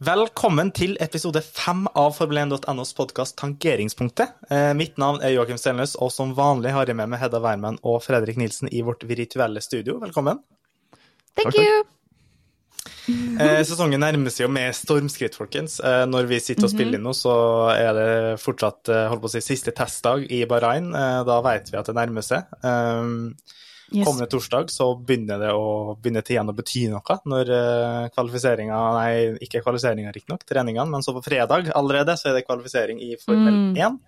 Velkommen til episode fem av Formel1.nos podkast Tankeringspunktet. Eh, mitt navn er Joakim Stelnes, og som vanlig har jeg med meg Hedda Werman og Fredrik Nilsen i vårt virtuelle studio. Velkommen. Thank you. Eh, sesongen nærmer seg jo med stormskritt, folkens. Eh, når vi sitter og spiller inn nå, så er det fortsatt eh, holdt på å si, siste testdag i Bahrain. Eh, da vet vi at det nærmer seg. Um, Yes. Kommende torsdag så begynner det å begynne til igjen å bety noe, når uh, kvalifiseringa Nei, ikke kvalifiseringa, riktignok, treningene, men så på fredag allerede så er det kvalifisering i Formel Mm. 1.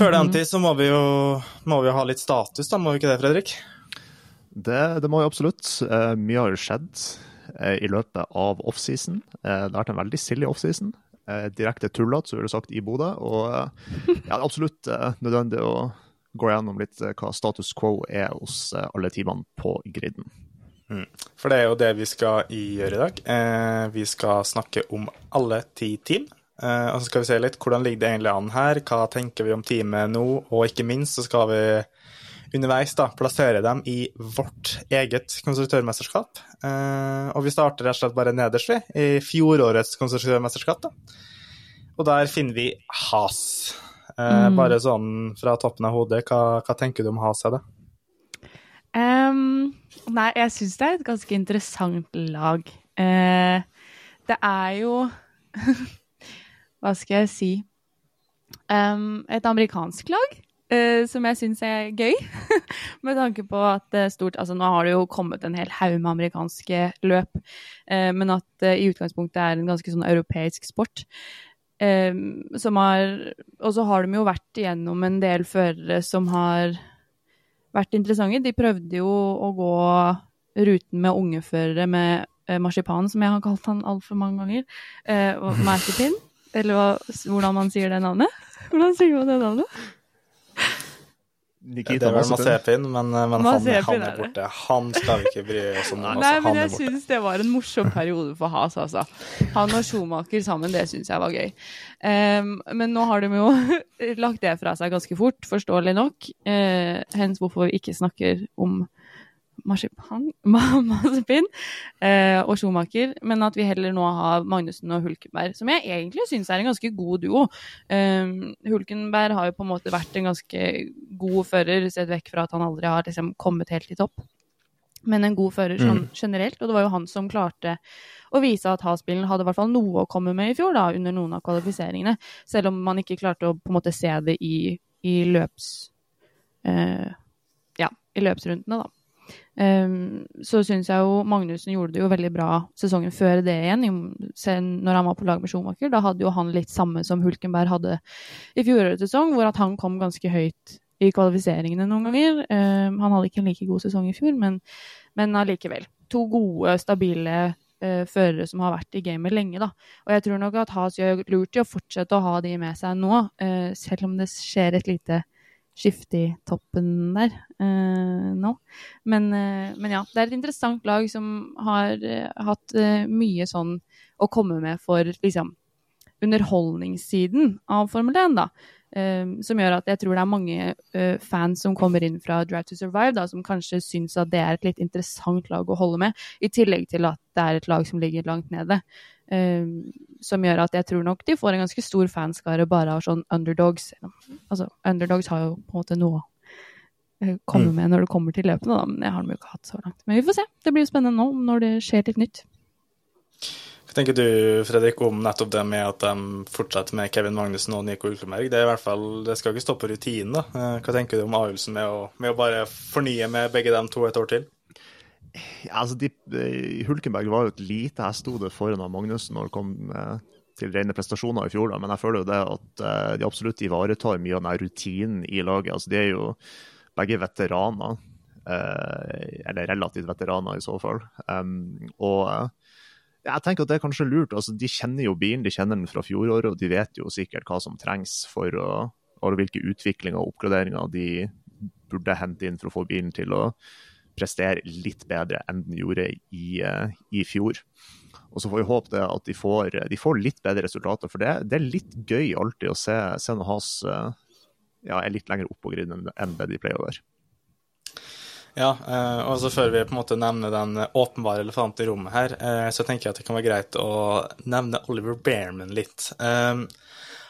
Før den tid så må vi jo må vi jo ha litt status, da, må vi ikke det, Fredrik? Det, det må jo absolutt. Eh, mye har jo skjedd eh, i løpet av offseason. Eh, det har vært en veldig silly offseason. Eh, direkte tullete, som vi ville sagt, i Bodø. Og eh, ja, det er absolutt eh, nødvendig å gå gjennom litt eh, hva status quo er hos eh, alle teamene på griden. For det er jo det vi skal gjøre i dag. Eh, vi skal snakke om alle ti team. Og så skal vi se litt hvordan ligger det egentlig an her, hva tenker vi om teamet nå, og ikke minst så skal vi underveis da, plassere dem i vårt eget konstruktørmesterskap. Og vi starter rett og slett bare nederst, vi, i fjorårets konstruktørmesterskap. da. Og der finner vi Has. Eh, Bare sånn fra toppen av hodet, hva, hva tenker du om Hedda? Ehm, nei, jeg syns det er et ganske interessant lag. Eh, det er jo Hva skal jeg si um, Et amerikansk lag. eh, som jeg syns er gøy, med tanke på at det stort Altså, nå har det jo kommet en hel haug med amerikanske løp, eh, men at det i utgangspunktet er en ganske sånn europeisk sport. Eh, som har Og så har de jo vært igjennom en del førere som har vært interessante. De prøvde jo å gå ruten med ungeførere med eh, marsipan, som jeg har kalt han altfor mange ganger. Eh, og Marcipin, eller hva, hvordan man sier det navnet. Hvordan sier man det navnet? Det Nikita er vel Masepin, men, men han, han er er borte. Han skal vi ikke bry oss om. Nei, altså, men jeg syns det var en morsom periode for Has, altså. Han og Schumacher sammen, det syns jeg var gøy. Um, men nå har de jo lagt det fra seg ganske fort, forståelig nok. Uh, hens hvorfor vi ikke snakker om marsipan, marsipan eh, og Schumacher, men at vi heller nå har Magnussen og Hulkenberg, som jeg egentlig syns er en ganske god duo. Eh, Hulkenberg har jo på en måte vært en ganske god fører, sett vekk fra at han aldri har liksom kommet helt i topp. Men en god fører sånn generelt, og det var jo han som klarte å vise at Has-bilen hadde i hvert fall noe å komme med i fjor, da, under noen av kvalifiseringene. Selv om man ikke klarte å på en måte se det i, i løps... eh, ja, i løpsrundene, da. Um, så syns jeg jo Magnussen gjorde det jo veldig bra sesongen før det igjen, når han var på lag med Schumacher. Da hadde jo han litt samme som Hulkenberg hadde i fjorårets sesong, hvor at han kom ganske høyt i kvalifiseringene noen ganger. Um, han hadde ikke en like god sesong i fjor, men, men allikevel. To gode, stabile uh, førere som har vært i gamet lenge. da. Og jeg tror nok at Has gjør lurt i å fortsette å ha de med seg nå, uh, selv om det skjer et lite skifte i toppen der eh, nå. Men, eh, men, ja, det er et interessant lag som har eh, hatt eh, mye sånn å komme med for liksom underholdningssiden av Formel 1, da. Um, som gjør at jeg tror det er mange uh, fans som kommer inn fra Drive to Survive, da, som kanskje syns at det er et litt interessant lag å holde med, i tillegg til at det er et lag som ligger langt nede. Um, som gjør at jeg tror nok de får en ganske stor fanskare bare av sånn underdogs. Altså, underdogs har jo på en måte noe å uh, komme mm. med når det kommer til løpene, da, men det har de jo ikke hatt så langt. Men vi får se. Det blir jo spennende nå når det skjer litt nytt. Hva tenker du Fredrik, om nettopp det med at de fortsetter med Kevin Magnussen og Nico Ulkeberg? Det er i hvert fall, det skal ikke stå på rutinen. da. Eh, hva tenker du om avgjørelsen med å, med å bare fornye med begge dem to et år til? Ja, altså, de, Hulkenberg var jo et lite hestehode foran Magnussen når det kom eh, til rene prestasjoner i fjor, da. men jeg føler jo det at eh, de absolutt ivaretar mye av den rutinen i laget. Altså, de er jo begge veteraner, eh, eller relativt veteraner i så fall. Og eh, jeg tenker at det er kanskje lurt. Altså, de kjenner jo bilen, de kjenner den fra fjoråret, og de vet jo sikkert hva som trengs for å, og hvilke utviklinger og oppgraderinger de burde hente inn for å få bilen til å prestere litt bedre enn den gjorde i, uh, i fjor. Og så får vi håpe at de får, de får, litt bedre resultater, for det, det, er litt gøy alltid å se, se når Has uh, ja, er litt lenger opp på griden enn det de pleier å være. Ja, eh, og så før vi på en måte nevner den åpenbare elefanten i rommet her, eh, så tenker jeg at det kan være greit å nevne Oliver Bearman litt.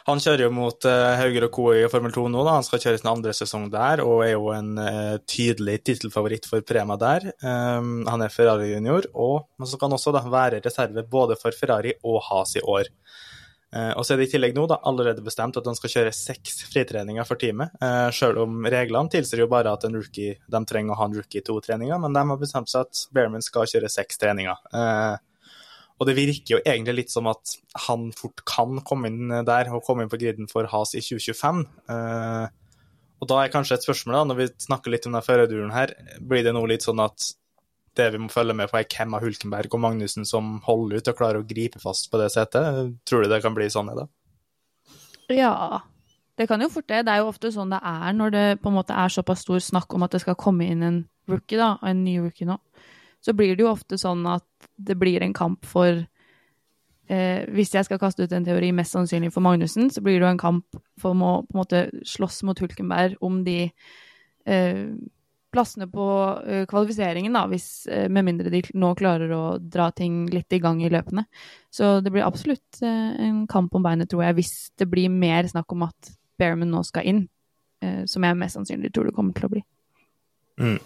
Han kjører jo mot Hauger og Co. i Formel 2 nå, da. han skal kjøre sin andre sesong der, og er jo en tydelig tittelfavoritt for Prema der. Han er Ferrari-junior, og så kan han også da være reserve både for Ferrari og Has i år. Uh, og så er det i tillegg nå da, allerede bestemt at han skal kjøre seks fritreninger for teamet. Uh, selv om reglene tilsier jo bare at en rookie, de trenger å ha en rookie i to treninger, men de har bestemt seg at Bearman skal kjøre seks treninger. Eh, og det virker jo egentlig litt som at han fort kan komme inn der og komme inn på griden for Has i 2025. Og da er kanskje et spørsmål, da, når vi snakker litt om den førerduren her, blir det nå litt sånn at det vi må følge med på, er hvem av Hulkenberg og Magnussen som holder ut og klarer å gripe fast på det setet. Tror du det kan bli sånn i det? Ja, det kan jo fort det. Det er jo ofte sånn det er når det på en måte er såpass stor snakk om at det skal komme inn en rookie, da, en ny rookie nå. Så blir det jo ofte sånn at det blir en kamp for eh, Hvis jeg skal kaste ut en teori, mest sannsynlig for Magnussen, så blir det jo en kamp for å på en måte slåss mot Hulkenberg om de eh, plassene på eh, kvalifiseringen, da, hvis, uh, med mindre de nå klarer å dra ting litt i gang i løpene. Så det blir absolutt uh, en kamp om beinet, tror jeg, hvis det blir mer snakk om at Bearman nå skal inn, som jeg mest sannsynlig tror det kommer til å bli. Mm.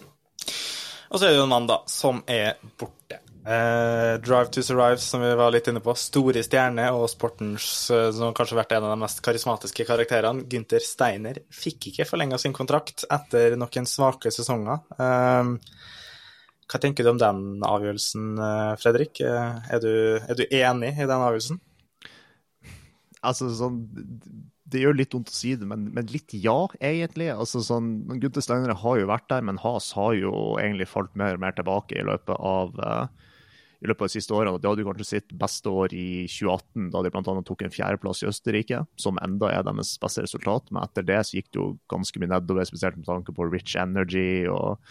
Og så er det jo en mann, da, som er borte. Eh, Drive to Survive, som vi var litt inne på. Store stjerne og sportens som som kanskje vært en av de mest karismatiske karakterene. Gunther Steiner fikk ikke forlenga sin kontrakt etter noen svake sesonger. Eh, hva tenker du om den avgjørelsen, eh, Fredrik? Eh, er du, er du enig i den avgjørelsen? Altså, sånn det gjør litt vondt å si det, men, men litt ja, egentlig. Altså, sånn, Gunther Steinere har jo vært der, men Has har jo egentlig falt mer og mer tilbake i løpet av uh, i løpet av de siste årene. De hadde jo kanskje sitt beste år i 2018, da de bl.a. tok en fjerdeplass i Østerrike, som enda er deres beste resultat. Men etter det så gikk det jo ganske mye nedover, spesielt med tanke på Rich Energy og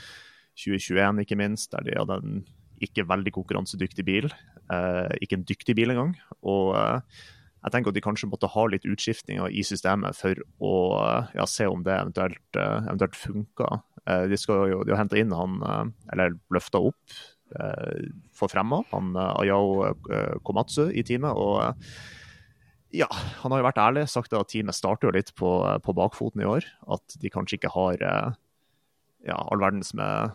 2021, ikke minst, der de hadde en ikke veldig konkurransedyktig bil. Eh, ikke en dyktig bil engang. Og eh, jeg tenker at de kanskje måtte ha litt utskiftninger i systemet for å ja, se om det eventuelt, uh, eventuelt funker. Uh, de, skal jo, de har henta inn han, uh, eller løfta opp for fremma, han eh, Ayao eh, Komatsu i teamet. og ja, han har jo vært ærlig, sagt at teamet starter jo litt på, på bakfoten i år. At de kanskje ikke har ja, all verdens med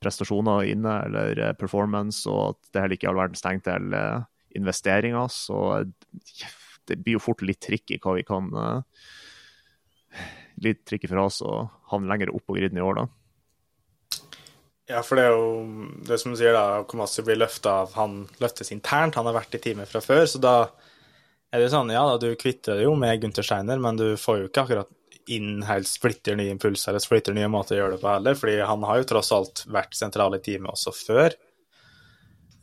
prestasjoner inne eller performance, og at det heller ikke er all verdens tegn til investeringer. Så det blir jo fort litt tricky hva vi kan Litt tricky for oss å havne lenger opp på griden i år, da. Ja, for det er jo det som du sier, da, Komassi blir løfta av Han løftes internt, han har vært i teamet fra før, så da er det sånn, ja da, du kvitter deg jo med Gunther Steiner, men du får jo ikke akkurat inn helt splitter nye impulser eller splitter nye måter å gjøre det på heller, fordi han har jo tross alt vært sentral i teamet også før.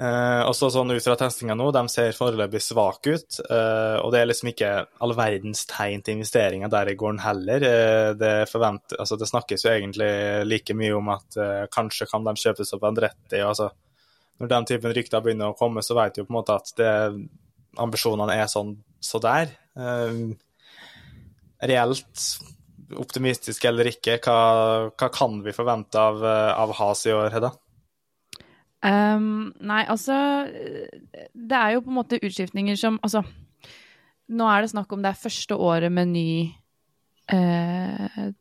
Uh, også sånn ut fra testinga nå, de ser foreløpig svake ut. Eh, og det er liksom ikke all verdens tegn til investeringer der i gården heller. Eh, det, forvent, altså det, snakkes jo egentlig like mye om at kanskje kan de kjøpes opp Andretti. Altså, når den typen rykter begynner å komme, så vet du på en måte at det, ambisjonene er sånn så der. reelt optimistisk eller ikke, hva, hva, kan vi forvente av, av Has i år, Hedda? Um, nei, altså Det er jo på en måte utskiftninger som Altså, nå er det snakk om det er første året med ny uh,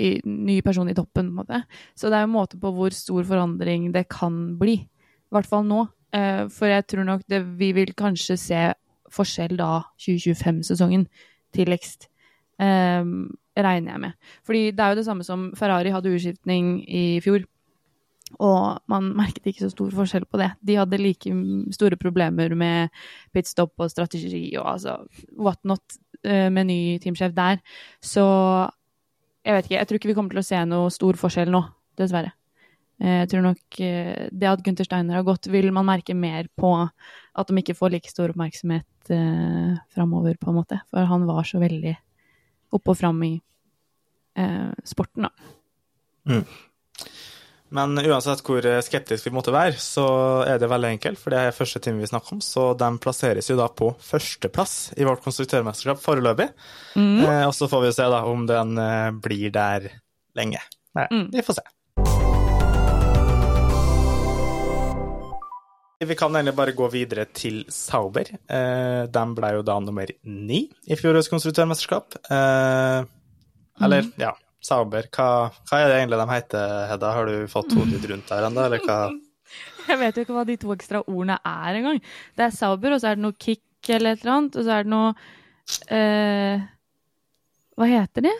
i, ny person i toppen, på en måte. Så det er jo en måte på hvor stor forandring det kan bli. I hvert fall nå. Uh, for jeg tror nok det, vi vil kanskje se forskjell da 2025-sesongen tidligst. Um, regner jeg med. Fordi det er jo det samme som Ferrari hadde utskiftning i fjor. Og man merket ikke så stor forskjell på det. De hadde like store problemer med pitstop og strategi og altså whatnot uh, med ny teamsjef der. Så jeg vet ikke. Jeg tror ikke vi kommer til å se noe stor forskjell nå, dessverre. Eh, jeg tror nok uh, det at Gunther Steiner har gått, vil man merke mer på at de ikke får like stor oppmerksomhet eh, framover, på en måte. For han var så veldig oppe og fram i eh, sporten, da. Mm. Men uansett hvor skeptisk vi måtte være, så er det veldig enkelt, for det er første time vi snakker om. Så de plasseres jo da på førsteplass i vårt konstruktørmesterskap foreløpig. Mm. Eh, og så får vi se da om den eh, blir der lenge. Nei, mm. Vi får se. Vi kan egentlig bare gå videre til Sauber. Eh, de ble jo da nummer ni i fjorårets konstruktørmesterskap. Eh, eller, mm. ja Sauber, hva, hva, er det egentlig de heter, Hedda? Har du fått hodet ditt rundt der ennå, eller hva? Jeg vet jo ikke hva de to ekstra ordene er engang. Det er Sauber, og så er det noe kick eller et eller annet, og så er det noe eh, Hva heter de?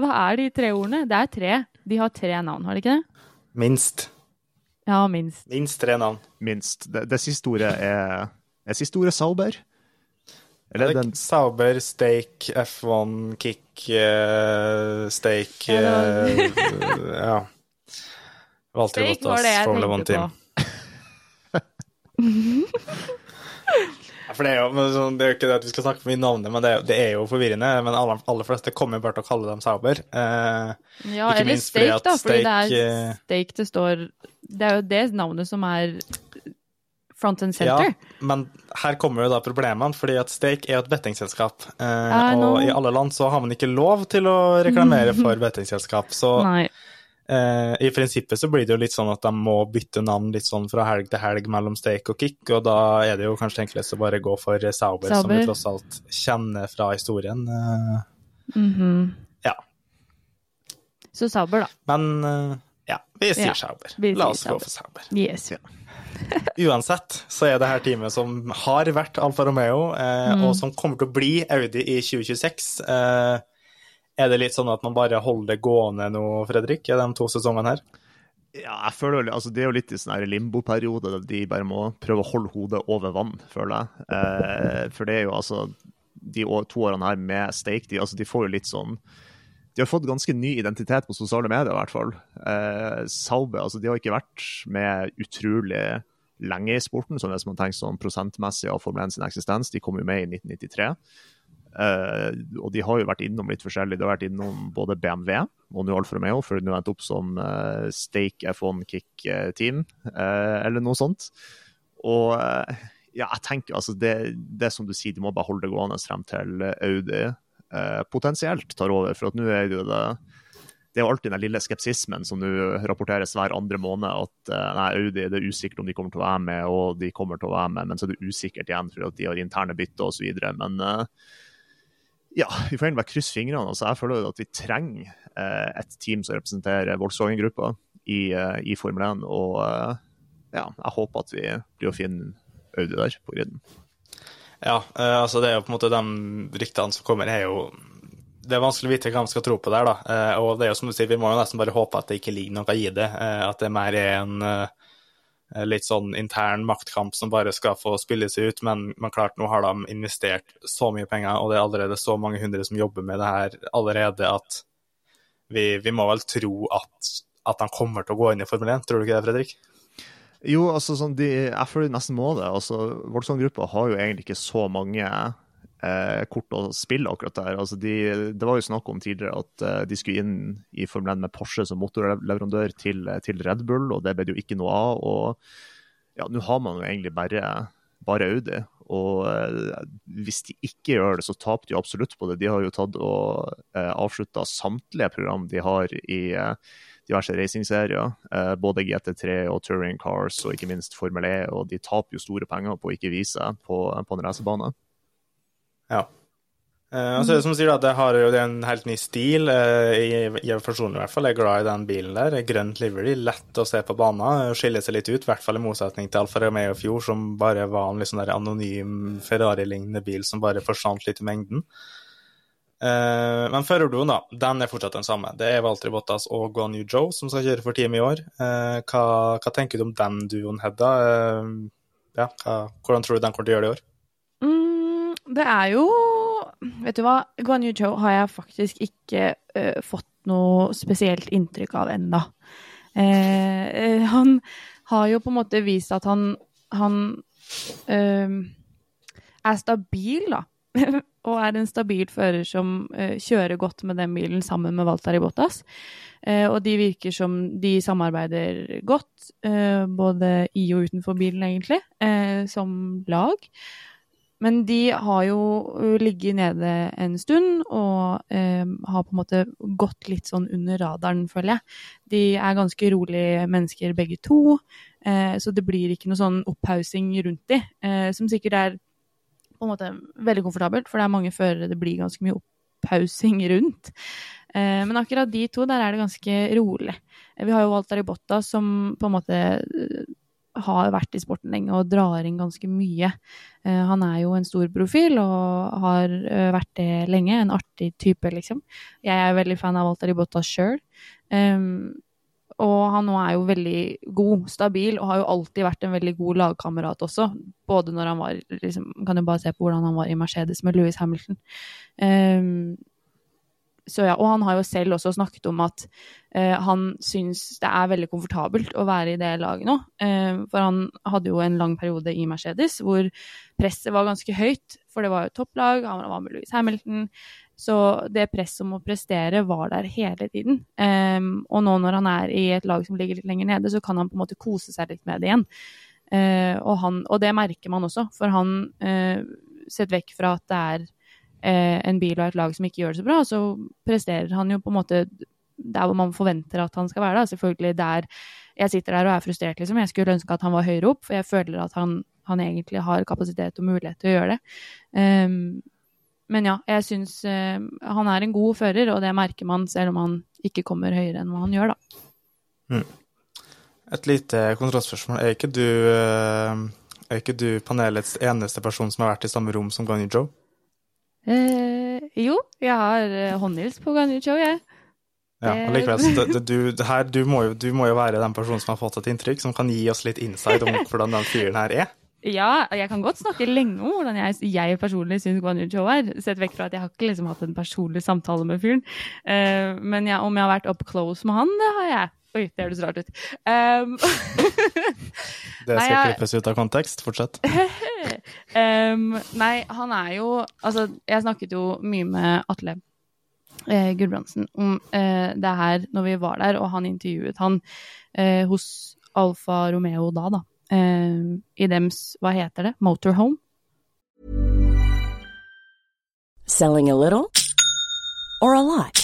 Hva er de tre ordene? Det er tre. De har tre navn, har de ikke det? Minst. Ja, minst. Minst tre navn. Minst. Det, det siste ordet er, er siste ordet Sauber. Eller den Sauber, steak, F1, kick, uh, steak uh, Ja. Valgte det jeg tenkte på. For det er, jo, sånn, det er jo ikke det at vi skal snakke for mye navnet, men det er, det er, jo forvirrende. Men aller, aller fleste kommer bare til å kalle dem Sauber. Eh, ja, eller steak, da, fordi steak, det er steak det står Det er jo det navnet som er front and center. Ja, men her kommer jo da problemene, fordi at Stake er et bettingselskap. Eh, og i alle land så har man ikke lov til å reklamere for bettingselskap. Så eh, i prinsippet så blir det jo litt sånn at de må bytte navn litt sånn fra helg til helg mellom Stake og Kick, og da er det jo kanskje enklest å bare gå for Sauber, Sauber. som vi tross alt kjenner fra historien. Eh, mm -hmm. Ja. Så Sauber, da. Men eh, ja, vi sier ja, Sauber. Vi La oss gå for Sauber. Yes, ja. Uansett så er det her teamet som har vært Alfa Romeo, eh, mm. og som kommer til å bli Audi i 2026. Eh, er det litt sånn at man bare holder det gående nå, Fredrik, i de to sesongene her? Ja, jeg føler altså Det er jo litt i sånn limbo-periode der de bare må prøve å holde hodet over vann, føler jeg. Eh, for det er jo altså De to årene her med Stake, de, altså, de får jo litt sånn de har fått ganske ny identitet på sosiale medier, i hvert fall. Eh, Saube, altså de har ikke vært med utrolig lenge i sporten, så hvis man tenker sånn prosentmessig av Formel 1 sin eksistens. De kom jo med i 1993. Uh, eh, og de har jo vært innom litt forskjellig. De har vært innom både BMW og nå Alfa Romeo, for de endte opp som uh, Stake F1 Kick-team, uh, eller noe sånt. Og ja, jeg tenker altså det, det som du sier, de må bare holde det gående frem til Audi potensielt tar over. For at nå er det jo det det er jo alltid den lille skepsismen som nå rapporteres hver andre måned, at eh, nei, Audi det er usikkert om de kommer til å være med, og de kommer til å være med, men så er det usikkert igjen fordi de har interne bytter osv. Men uh, ja, vi får egentlig bare krysse fingrene. altså Jeg føler at vi trenger uh, et team som representerer Volkswagen-gruppa i, i, Formel 1. Og ja, jeg håper at vi blir å finne Audi der på griden. Ja, altså det er jo på en måte de ryktene som kommer, er jo det er vanskelig å vite hva man skal tro på der, da. Eh, og det er jo som du sier, vi må jo nesten bare håpe at det ikke ligger noe i det. Eh, at det mer er en eh, litt sånn intern maktkamp som bare skal få spille seg ut. Men, men klart, nå har de investert så mye penger, og det er allerede så mange hundre som jobber med det her allerede, at vi, vi må vel tro at, at de kommer til å gå inn i Formel 1. Tror du ikke det, Fredrik? Jo, altså sånn, de, jeg føler de nesten må det. altså Voldsson-gruppa har jo egentlig ikke så mange eh, kort å spille akkurat der. altså de, Det var jo snakk om tidligere at eh, de skulle inn i Formel 1 med Porsche som motorleverandør til, til, Red Bull, og det ble det jo ikke noe av. og ja, Nå har man jo egentlig bare, bare Audi. Og eh, hvis de ikke gjør det, så taper de absolutt på det. De har jo tatt og eh, avslutta samtlige program de har i eh, diverse racingserier. Eh, både GT3 og Touring Cars og ikke minst Formel E. Og de taper jo store penger på å ikke vise på, på en racerbane. Ja. Uh, altså, så som sier da, det har jo en helt ny stil. Uh, jeg personlig i hvert fall er glad i den bilen der. Grønt livery, lett å se på banen. Skiller seg litt ut, i hvert fall i motsetning til Alfa Romeo fjor, som bare var en liksom anonym Ferrari-lignende bil som bare forsvant litt i mengden. Uh, men førerduoen, da, den er fortsatt den samme. Det er Walter Bottas og Guan Yu Joe som skal kjøre for teamet i år. Hva, hva, tenker du om den duoen, Hedda? ja, hva, hvordan tror du den kommer til å gjøre det i år? Mm, det er jo Vet du hva, Guan Yu Cho har jeg faktisk ikke uh, fått noe spesielt inntrykk av ennå. Uh, han har jo på en måte vist at han, han uh, er stabil, da. og er en stabil fører som kjører godt med den bilen sammen med Walter Bottas. og de virker som de samarbeider godt, både i og utenfor bilen, egentlig, som lag. Men de har jo ligget nede en stund og eh, har på en måte gått litt sånn under radaren, føler jeg. De er ganske rolige mennesker begge to, eh, så det blir ikke noe sånn opphaussing rundt de, eh, som sikkert er på en måte veldig komfortabelt, for det er mange førere det blir ganske mye opphaussing rundt. Men akkurat de to, der er det ganske rolig. Vi har jo Walter Ibotta som på en måte har vært i sporten lenge og drar inn ganske mye. Uh, han er jo en stor profil og har uh, vært det lenge. En artig type, liksom. Jeg er veldig fan av Walter Ibotta sjøl. Um, og han nå er jo veldig god, stabil, og har jo alltid vært en veldig god lagkamerat også. Både når han var liksom, Kan jo bare se på hvordan han var i Mercedes med Louis Hamilton. Um, så ja, og han har jo selv også snakket om at uh, han syns det er veldig komfortabelt å være i det laget nå. Uh, for han hadde jo en lang periode i Mercedes hvor presset var ganske høyt, for det var jo topplag, han var med Louis Hamilton. Så det presset om å prestere var der hele tiden. Um, og nå når han er i et lag som ligger litt lenger nede, så kan han på en måte kose seg litt med det igjen. Uh, og, han, og, det merker man også, for han, sett vekk fra at det er eh, en bil og et lag som ikke gjør det så bra, så presterer han jo på en måte der hvor man forventer at han skal være. da, Selvfølgelig der jeg sitter der og er frustrert, liksom. Jeg skulle ønske at han var høyere opp, for jeg føler at han, han egentlig har kapasitet og mulighet til å gjøre det. Um, men ja, jeg syns uh, han er en god fører, og det merker man selv om han ikke kommer høyere enn hva han gjør, da. Mm. Et lite kontrastspørsmål. Er ikke du, uh, er ikke du panelets eneste person som har vært i samme rom som Gunny Joe? Eh, jo, jeg har eh, håndhils på Show, jeg. Ja, og likevel, så det, du, her, du, må jo, du, må jo, være den personen som har fått et inntrykk, som kan gi oss litt insight om hvordan den fyren her er. Ja, jeg kan godt snakke lenge om hvordan jeg, jeg personlig syns Guan Yu Show er. Sett vekk fra at jeg har ikke liksom hatt en personlig samtale med fyren. Uh, men ja, om jeg har vært up close med han, det har jeg. Oi, det høres rart ut. Um, det skal nei, klippes ut av kontekst. Fortsett. um, nei, han er jo Altså, jeg snakket jo mye med Atle eh, Gulbrandsen om eh, det her når vi var der, og han intervjuet han eh, hos Alfa Romeo da, da. Eh, I dems, hva heter det, motorhome. Selling a little or a lot?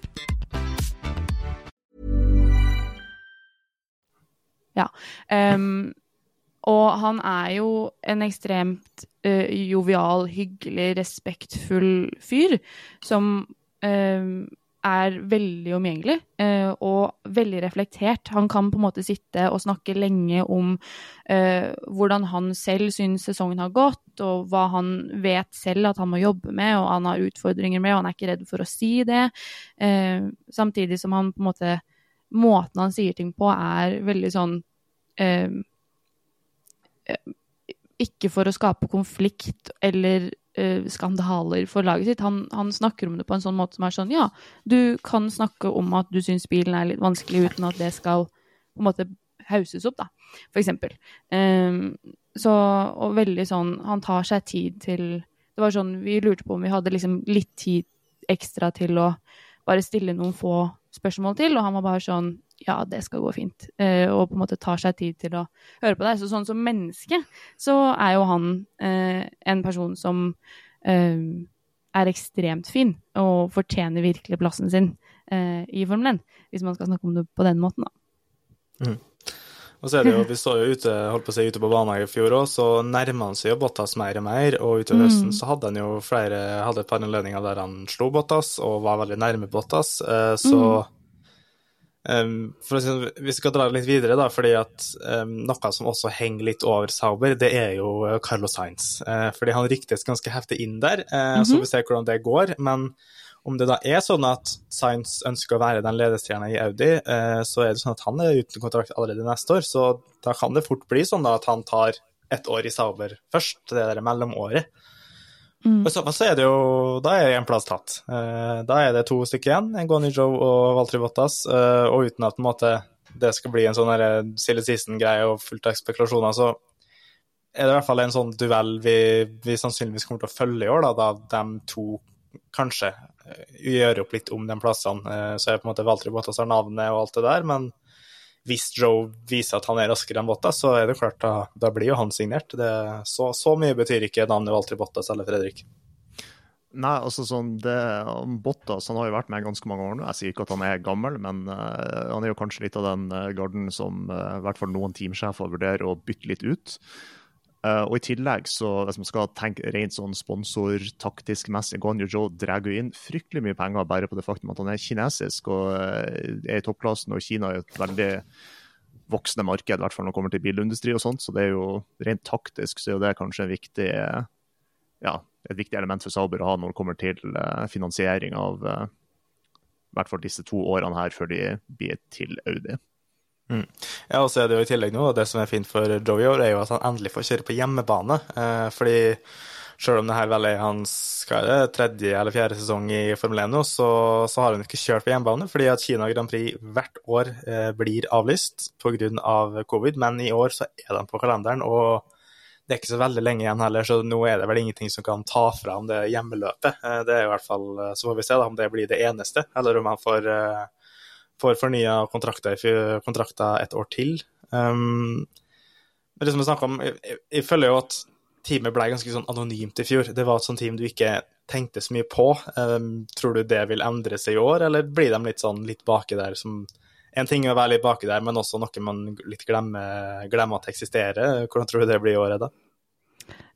Ja. Um, og han er jo en ekstremt uh, jovial, hyggelig, respektfull fyr som uh, er veldig omgjengelig uh, og veldig reflektert. Han kan på en måte sitte og snakke lenge om eh, hvordan han selv syns sesongen har gått, og hva han vet selv at han må jobbe med, og han har utfordringer med, og han er ikke redd for å si det. Samtidig som han på en måte Måten han sier ting på, er veldig sånn eh, eh, Ikke for å skape konflikt eller eh, skandaler for laget sitt. Han, han snakker om det på en sånn måte som er sånn Ja, du kan snakke om at du syns bilen er litt vanskelig, uten at det skal på en måte hauses opp, da, for eksempel. Eh, så, og veldig sånn Han tar seg tid til Det var sånn Vi lurte på om vi hadde liksom litt tid ekstra til å bare stille noen få spørsmål til, og han var bare sånn ja, det skal gå fint. Eh, og på en måte tar seg tid til å høre på deg. Så sånn som menneske så er jo han eh, en person som eh, er ekstremt fin og fortjener virkelig plassen sin eh, i Formel 1, hvis man skal snakke om det på den måten, da. Og så er det jo, Vi står jo ute holdt på å si, ute på banen i fjor òg, så nærmer han seg jo Bottas mer og mer. Og utover høsten så hadde han jo flere, hadde et par anledninger der han slo Bottas og var veldig nærme Bottas. Eh, så um, for å si, Vi skal dra litt videre, da, fordi at um, noe som også henger litt over Sauber, det er jo Carlos Sainz. Eh, fordi han ryktes ganske heftig inn der, eh, så vi ser hvordan det går. men om det da er sånn at Sainz ønsker å være den ledestjerna i Audi, eh, så er det sånn at han er uten kontrakt allerede neste år. Så da kan det fort bli sånn at han tar et år i Sauber først, det der mellomåret. Og I så så er det jo Da er en plass tatt. Eh, da er det to stykker igjen, en Goni Joe og Valtry Bottas. Eh, og uten at måte, det skal bli en sånn silly season-greie og fullt av spekulasjoner, så er det i hvert fall en sånn duell vi, vi sannsynligvis kommer til å følge i år, da, da de to kanskje gjøre opp litt om de plassene. Eh, Så er på en måte valgte Bottas har navnet og alt det der, men hvis Joe viser at han er raskere enn Bottas, så er det klart da, da blir jo han signert. Det, så, så mye betyr ikke navnet Valtteri Bottas eller Fredrik. Nei, altså sånn, det, Bottas han har jo vært med ganske mange år nå. Jeg sier ikke at han er gammel, men uh, han er jo kanskje litt av den garden som uh, i hvert fall noen teamsjefer vurderer å bytte litt ut. Eh, og i tillegg, så hvis man skal tenke rent sånn sponsortaktisk messig, Guanyu Zhou drar jo inn fryktelig mye penger bare på det faktum at han er kinesisk og eh, er i toppklassen, og Kina er et veldig voksende marked, i hvert fall når det kommer til bilindustri og sånt, så det er jo rent taktisk så er jo det kanskje en viktig ja, et viktig element for Sauber å ha når det kommer til eh, finansiering av i hvert fall disse to årene her før de blir til Audi. Ja, og så er det jo i tillegg nå, og det som er fint for Joe i år, er jo at han endelig får kjøre på hjemmebane. Eh, fordi selv om det her vel er hans hva er det, tredje eller fjerde sesong i Formel 1 nå, så, så har han ikke kjørt på hjemmebane, fordi at Kina Grand Prix hvert år eh, blir avlyst pga. covid, men i år så er de på kalenderen. og det er ikke så veldig lenge igjen heller, så nå er det vel ingenting som kan ta fra ham det hjemmeløpet. Eh, Det er i hvert fall, eh, Så får vi se da om det blir det eneste, eller om han får, eh, får fornya kontrakter, kontrakter et år til. Um, men det som jeg om, jeg- jeg føler jo at teamet ble ganske sånn anonymt i fjor. Det var et sånt team du ikke tenkte så mye på. Um, tror du det vil endre seg i år, eller blir de litt sånn litt baki der som En ting er å være litt baki der, men også noe man litt glemmer, glemmer at eksisterer. Hvordan tror du det blir i år, Edda?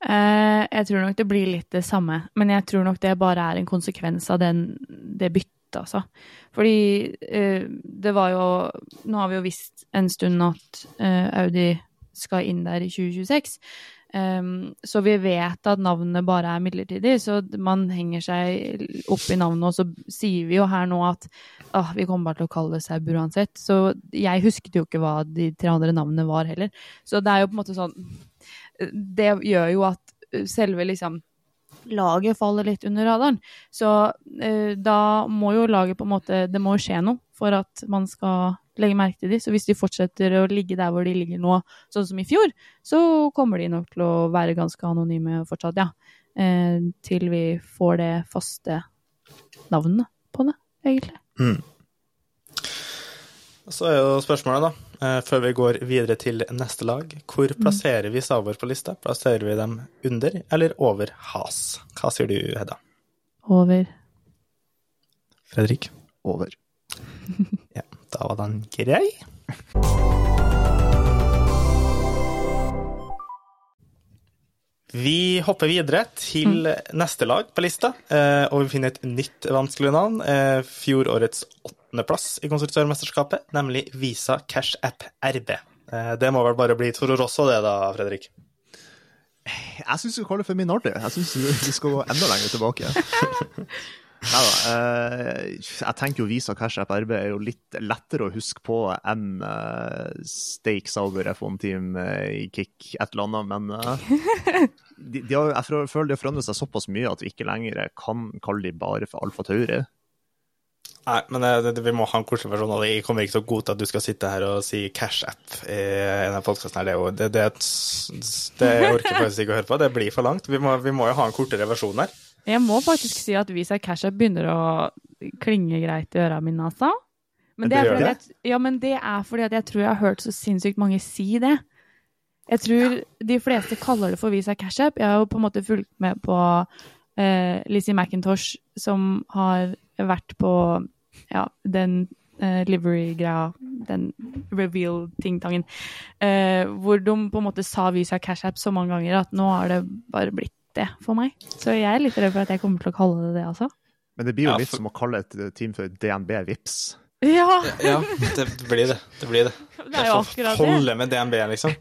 Eh, jeg tror nok det blir litt det samme, men jeg tror nok det bare er en konsekvens av den, det byttet, altså. Fordi eh, det var jo Nå har vi jo visst en stund at eh, Audi skal inn der i 2026. Um, så vi vet at navnet bare er midlertidig, så man henger seg opp i navnet, og så sier vi jo her nå at ah, vi kommer bare til å kalle det Sauber uansett. Så jeg husket jo ikke hva de tre andre navnene var heller. Så det er jo på en måte sånn Det gjør jo at selve liksom laget faller litt under radaren. Så eh, da må jo laget på en måte Det må jo skje noe for at man skal legge merke til dem. Så hvis de fortsetter å ligge der hvor de ligger nå, sånn som i fjor, så kommer de nok til å være ganske anonyme fortsatt, ja. Eh, til vi får det faste navnet på det, egentlig. Mm. Så er jo spørsmålet, da, før vi går videre til neste lag, hvor plasserer vi Savor på lista? Plasserer vi dem under eller over Has? Hva sier du, Hedda? Over. Fredrik? Over. Ja, da var den grei. Vi hopper videre til neste lag på lista, eh, og vi finner et nytt vanskelig navn. Fjorårets Fjorårets åttendeplass i Konstruktørmesterskapet, nemlig Visa Cash App RB. Eh, Det må vel bare bli Toro Rosso det, da, Fredrik? Jeg syns vi kaller det for Minardi. Jeg syns vi skal gå enda lenger tilbake. Nei da. jeg tenker jo Visa Cash App RB er jo litt lettere å huske på enn Steak Stake Sauber F1 Team eh, i Kick et eller annet, men eh, de, de har, jeg føler de har forandret seg såpass mye at vi ikke lenger kan kalle de bare for Alfa Tauri. Nei, men det, det, vi må ha en koselig versjon av det. Jeg kommer ikke til å godta at du skal sitte her og si Cash App i denne podkasten. Det, det, det, det orker jeg faktisk ikke å høre på. Det blir for langt. Vi må, vi må jo ha en kortere versjon her. Jeg må faktisk si at Visa Cash App begynner å klinge greit i ørene mine, altså. Men det, Det er at, ja, men det er fordi at jeg tror jeg har hørt så sinnssykt mange si det. Jeg tror de fleste kaller det for Visa Cash App. Jeg har jo på en måte fulgt med på eh, Lizzie McIntosh, som har vært på ja, den uh, livery-greia, den reveal-tingtangen, uh, hvor de på en måte sa Visa Cash App så mange ganger at nå har det bare blitt det for meg. Så jeg er litt redd for at jeg kommer til å kalle det det, altså. Men det blir jo Ja, litt som å kalle et team for DNB Vips. Ja, Ja, det blir det. Det blir det. det er jo akkurat det. Holde med DNB, liksom.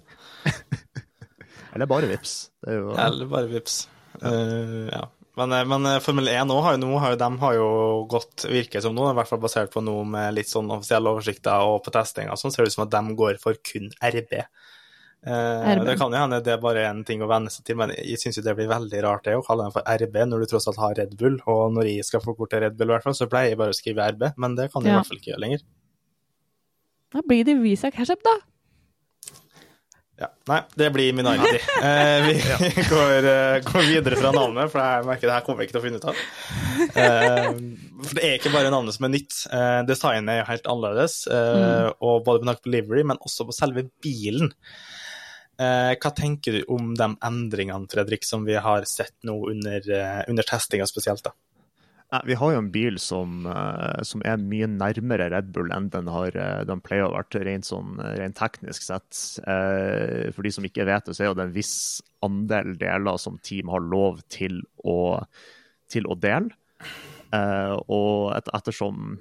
Eller bare Vips. Det er jo, Eller bare vips. Uh, ja. Men, eh, men eh, Formel 1 nå har jo, nå har jo, de har jo gått, virker som nå, i hvert fall basert på noe med litt sånn offisielle oversikter og på testing og sånn, ser det ut som at de går for kun RB. Eh. Det kan jo hende det er bare en ting å venne seg til, men jeg syns jo det blir veldig rart det å kalle dem for RB når du tross alt har Red Bull, og når jeg skal få kort til Red Bull, i hvert fall, så pleier jeg bare å skrive RB, men det kan jeg i hvert fall ikke gjøre lenger. Da blir det Visa Cash App, da. Ja. Nei, det blir Minardi. Eh, vi går, uh, går videre fra navnet, for jeg merker det her kommer jeg ikke til å finne ut av. Eh, for det er ikke bare navnet som er nytt. Eh, designet er jo helt annerledes, eh, og både med tanke på livery, men også på selve bilen. Eh, hva tenker du om de endringene, Fredrik, som vi har sett nå under, under testinga spesielt? da? Vi har jo en bil som, eh, som er mye nærmere Red Bull enn den, har, eh, den pleier å ha vært, rent, sånn, rent teknisk sett. Eh, For de som ikke vet det, så er det en viss andel deler som team har lov til å, til å dele. Og et, ettersom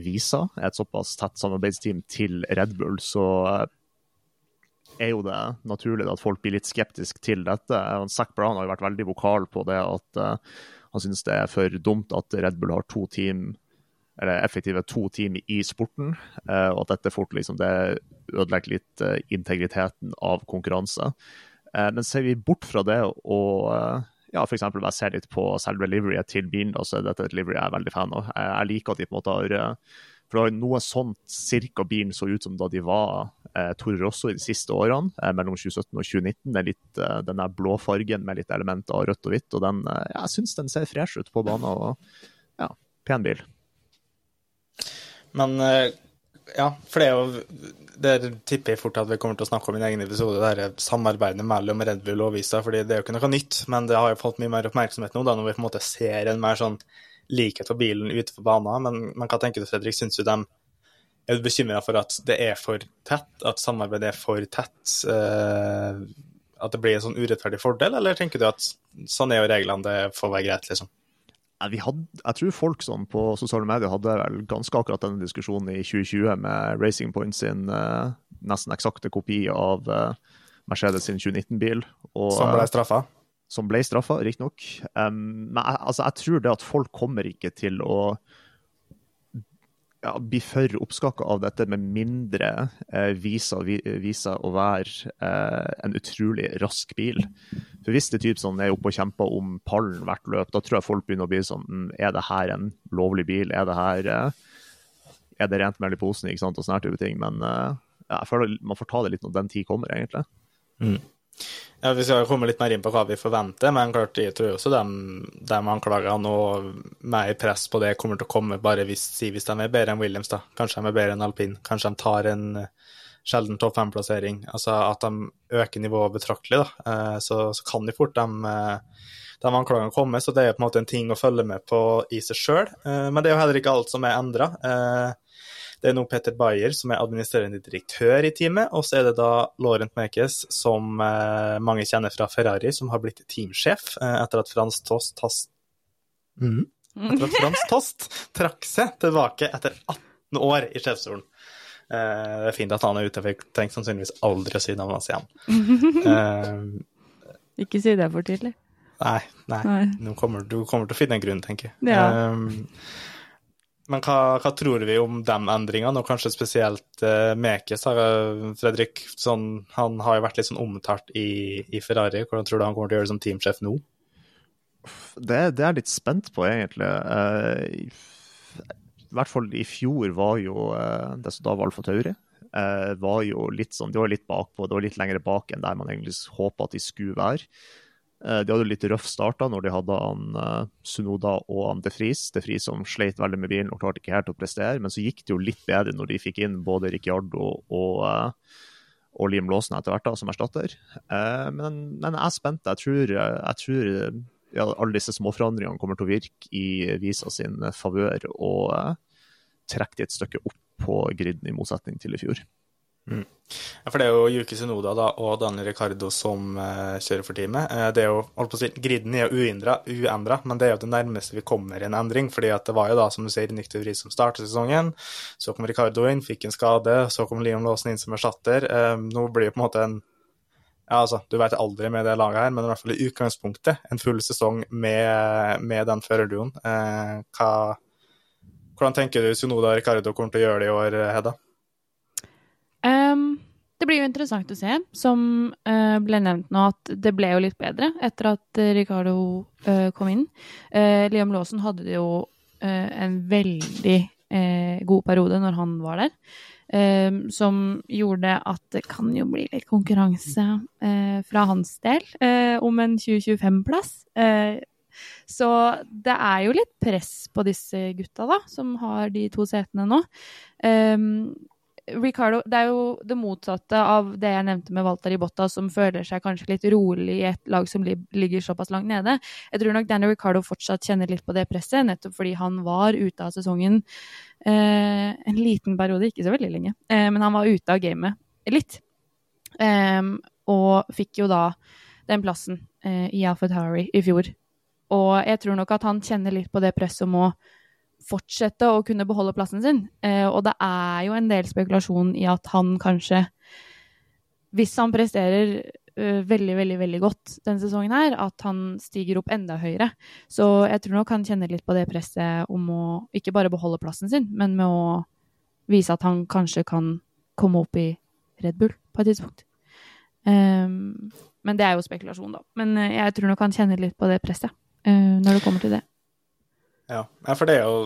Visa er et såpass tett samarbeidsteam til Red Bull, så er jo det naturlig at folk blir litt skeptiske til dette. Zack Brown har jo vært veldig vokal på det at han synes det er for dumt at Red Bull har to team, eller effektive to team i sporten, eh, og at dette fort liksom det ødelegger litt eh, integriteten av konkurranse. Eh, Men ser vi bort fra det og ja, f.eks. bare ser litt på selve liveryet til bilen, så er dette et livery jeg er veldig fan av. Jeg jeg liker at de på en måte har for noe sånt cirka bilen så ut som da de var eh, Toro Rosso i de siste årene, eh, mellom 2017 og 2019. Det er litt, eh, den der blå fargen med litt elementer av rødt og hvitt. og den, eh, Jeg syns den ser fresh ut på banen. og ja, Pen bil. Men eh, ja, for det er jo Det tipper jeg fort at vi kommer til å snakke om i en egen episode, det her samarbeidet mellom Red Bull og Visa. fordi det er jo ikke noe nytt, men det har jo fått mye mer oppmerksomhet nå, da, når vi på en måte ser en mer sånn likhet for bilen ute på banen. Men, men hva tenker du, Fredrik? Syns du de er du bekymra for at det er for tett, at samarbeidet er for tett? eh, at det blir en sånn urettferdig fordel, eller tenker du at sånn er jo reglene, det får være greit, liksom? Vi hadde, jeg tror folk sånn på sosiale medier hadde vel ganske akkurat denne diskusjonen i 2020 med Racing Point sin uh, nesten eksakte kopi av uh, Mercedes sin 2019-bil. og, Som ble straffa? Som ble straffa, riktignok. Um, men jeg, altså, jeg tror det at folk kommer ikke til å ja, bli for oppskaka av dette, med mindre eh, viser, vi, viser å være eh, en utrolig rask bil. For Hvis det typ sånn er oppe og kjemper om pallen hvert løp, da tror jeg folk begynner å bli sånn mm, Er det her en lovlig bil? Er det her eh, er det rent mel i posen ikke sant, og sånne type ting. Men uh, jeg føler man får ta det litt når den tid kommer, egentlig. Mm. Ja, Vi skal komme litt mer inn på hva vi forventer, men klart, jeg tror også de, de anklagene og mer press på det kommer til å komme bare hvis, hvis de er bedre enn Williams. da. Kanskje de er bedre enn alpin. Kanskje de tar en sjelden topp fem-plassering. Altså at de øker nivået betraktelig. da. Eh, så, så, kan de fort de, de anklagene komme, så det er på en måte en ting å følge med på i seg sjøl. Eh, men det er jo heller ikke alt som er endra. Det er nå Petter Bayer som er administrerende direktør i teamet, og så er det da Laurent Mekes, som eh, mange kjenner fra Ferrari, som har blitt teamsjef eh, etter at Frans Tost Tast mm. Etter at Frans Tost trakk seg tilbake etter 18 år i sjefsstolen. Eh, det er fint at han er ute, for jeg tenker sannsynligvis aldri å si navnet hans igjen. Ikke si det for tidlig. Nei, nei. nei. Kommer, du kommer til å finne en grunn, tenker jeg. Ja. Eh, men hva, hva, tror vi om de endringene, og kanskje spesielt uh, Mekes? Fredrik, sånn, han har jo vært litt sånn omtalt i, i, Ferrari. Hvordan tror du han kommer til å gjøre det som teamsjef nå? Det, det er jeg litt spent på, egentlig. Uh, I hvert fall i fjor var jo uh, det som da var Alfa Tauri, var jo litt sånn, de var litt bakpå, det var litt lenger bak enn der man egentlig håpa at de skulle være. Eh, de hadde litt røff start da, når de hadde han uh, Sunoda og han De Fries. De Fries som sleit veldig med bilen og klarte ikke helt å prestere. Men så gikk det jo litt bedre når de fikk inn både Ricciardo og, uh, og Liam Lawson etter hvert da, som erstatter. Men, men, jeg er spent. Jeg tror, jeg tror ja, alle disse småforandringene kommer til å virke i Visa sin favør og trekke de et stykke opp på griden, i motsetning til i fjor. Mm. For det er jo Yuki Sunoda da, og Daniel Ricardo som uh, kjører for teamet. Uh, det er jo, holdt på å si, Griden er jo uendra, men det er jo det nærmeste vi kommer en endring. fordi at det var jo da, som du sier, Nick Vri som startet sesongen. Så kom Ricardo inn, fikk en skade. Så kom Liam Laasen inn som erstatter. Uh, nå blir det på en måte en ja, altså, Du vet aldri med det laget her, men i hvert fall i utgangspunktet en full sesong med, med den førerduoen. hvordan tenker du Sunoda og Ricardo kommer til å gjøre det i år, Hedda? Det blir jo interessant å se, som uh, ble nevnt nå, at det ble jo litt bedre etter at uh, Ricardo uh, kom inn. Liam Lawson hadde jo en veldig god periode når han var der. Som gjorde at det kan jo bli litt konkurranse fra hans del om en 2025-plass. Så det er jo litt press på disse gutta, da, som har de to setene nå. Um, Ricardo, det er jo det motsatte av det jeg nevnte med Walter Ibotta, som føler seg kanskje litt rolig i et lag som ligger såpass langt nede. Jeg tror nok Daniel Ricardo fortsatt kjenner litt på det presset, nettopp fordi han var ute av sesongen eh, en liten periode, ikke så veldig lenge, eh, men han var ute av gamet litt. Eh, og fikk jo da den plassen eh, i Alfa Towery i fjor. Og jeg tror nok at han kjenner litt på det presset om å fortsette å kunne beholde plassen sin. Eh, og det er jo en del spekulasjon i at han kanskje, hvis han presterer uh, veldig, veldig veldig godt denne sesongen, her, at han stiger opp enda høyere. Så jeg tror nok han kjenner litt på det presset om å ikke bare beholde plassen sin, men med å vise at han kanskje kan komme opp i Red Bull på et tidspunkt. Um, men det er jo spekulasjon, da. Men jeg tror nok han kjenner litt på det presset når det kommer til det. Ja, for det er jo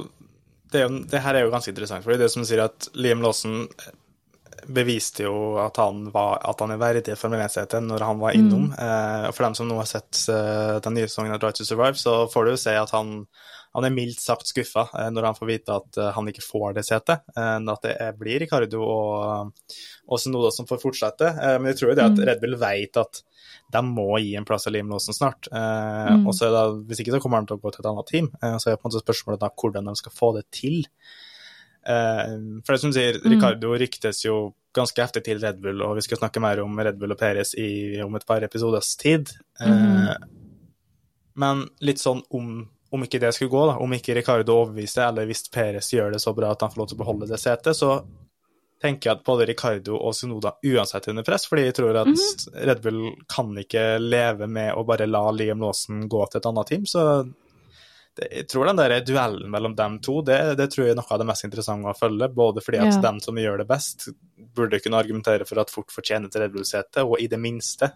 det, er jo, det her er jo ganske interessant. for det som sier at Liam Lawson beviste jo at han, var, at han er verdig Formel 1-sete når han var innom. Mm. Eh, for dem som nå har sett eh, den nye sesongen av Drive to Survive, så får du jo se at han, han er mildt sagt skuffa eh, når han får vite at uh, han ikke får det setet. Eh, at det er, blir Ricardo og, og Senoda som får fortsette. Eh, men jeg tror jo det at mm. Red Bull vet at de må gi en plass til Liam Lawson snart. Eh, mm. og så da, Hvis ikke så kommer han til å gå til et annet team. Eh, så er det på en måte spørsmålet da hvordan de skal få det til. Eh, for det som sier, mm. Ricardo ryktes jo ganske heftig til Red Bull, og vi skal snakke mer om Red Bull og Peres i, om et par episoders tid. Mm. men litt sånn om, om ikke det skulle gå, da, om ikke Ricardo overbeviser, eller hvis Perez gjør det så bra at han får lov til å beholde det setet, så tenker jeg at både Ricardo og Sunoda uansett under press, fordi jeg tror at mm -hmm. Red Bull kan ikke leve med å bare la Liam Lawson gå til et annet team. Så det, jeg tror den der duellen mellom dem to, det, det, tror jeg er noe av det mest interessante å følge. Både fordi at ja. dem som gjør det best, burde kunne argumentere for at fort fortjener til Red Bull-setet, og i det minste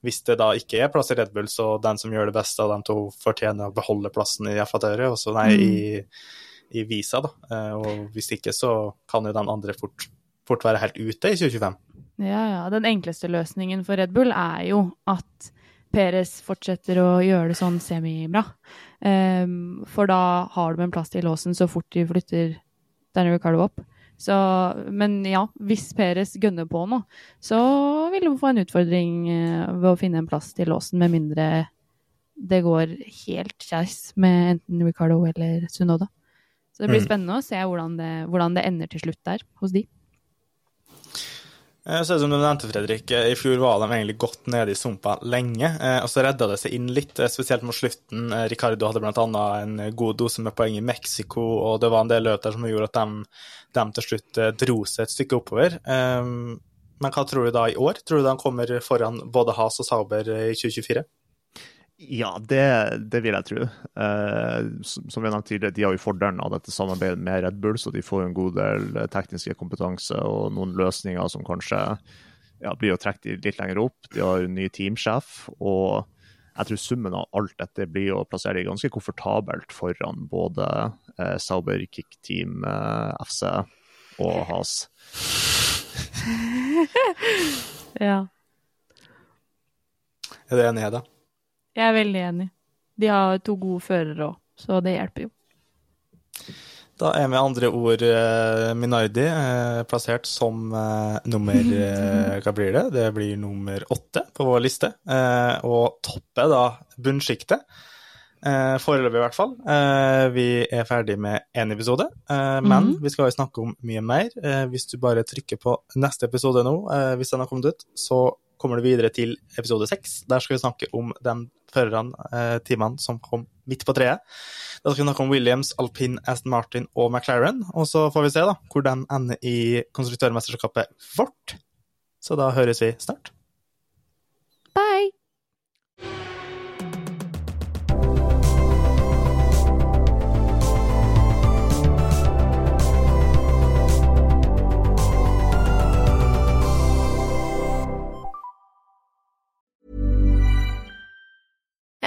hvis det da ikke er plass i Red Bull, så den som gjør det best av dem to, fortjener å beholde plassen i FA-tøret, og så nei, mm. i i visa, da. Eh, og hvis ikke, så kan jo de andre fort, fort være helt ute i 2025. Ja, ja. Den enkleste løsningen for Red Bull er jo at Peres fortsetter å gjøre det sånn semibra. Um, for da har de en plass til låsen så fort de flytter Daniel Ricardo opp. Så, men ja, hvis Peres gønner på nå, så vil de få en utfordring eh, ved å finne en plass til låsen, med mindre det går helt skeis med enten Ricardo eller Sunoda. Så det blir Mm. spennende å se hvordan det, hvordan det ender til slutt der hos de. Eh, Så som du nevnte, Fredrik, eh, i fjor var de egentlig godt nede i sumpa lenge, eh, og så redda det seg inn litt, spesielt mot slutten. Ricardo hadde bl.a. en god dose med poeng i Mexico, og det var en del løp der som gjorde at de, de til slutt dro seg et stykke oppover. Men hva tror du da i år? Tror du de kommer foran både Has og Sauber i 2024? Ja, det, det vil jeg tro. Eh, som jeg nevnte tidligere, de har jo fordelen av dette samarbeidet med Red Bull, så de får en god del eh, tekniske kompetanse og noen løsninger som kanskje ja, blir jo trukket litt lenger opp. De har en ny teamsjef, og jeg tror summen av alt dette blir å plassere de ganske komfortabelt foran både eh, Sauber, Kick Team, eh, FC og Has. Ja. Er du enig i det? Jeg er veldig enig. De har to gode førere òg, så det hjelper jo. Da er med andre ord eh, Minardi eh, plassert som eh, nummer Hva blir det? Det blir nummer åtte på vår liste. Og topper da bunnsjiktet. Foreløpig, i hvert fall. Vi er ferdig med én episode, men vi skal jo snakke om mye mer. Hvis du bare trykker på neste episode nå, hvis den har kommet ut, så kommer du videre til episode seks. Der skal vi snakke om de førerne, eh, teamene, som kom midt på treet. Da skal vi snakke om Williams, Alpin, Aston Martin og McLaren. Og så får vi se da, hvor de ender i konstruktørmesterskapet vårt. Så da høres vi snart.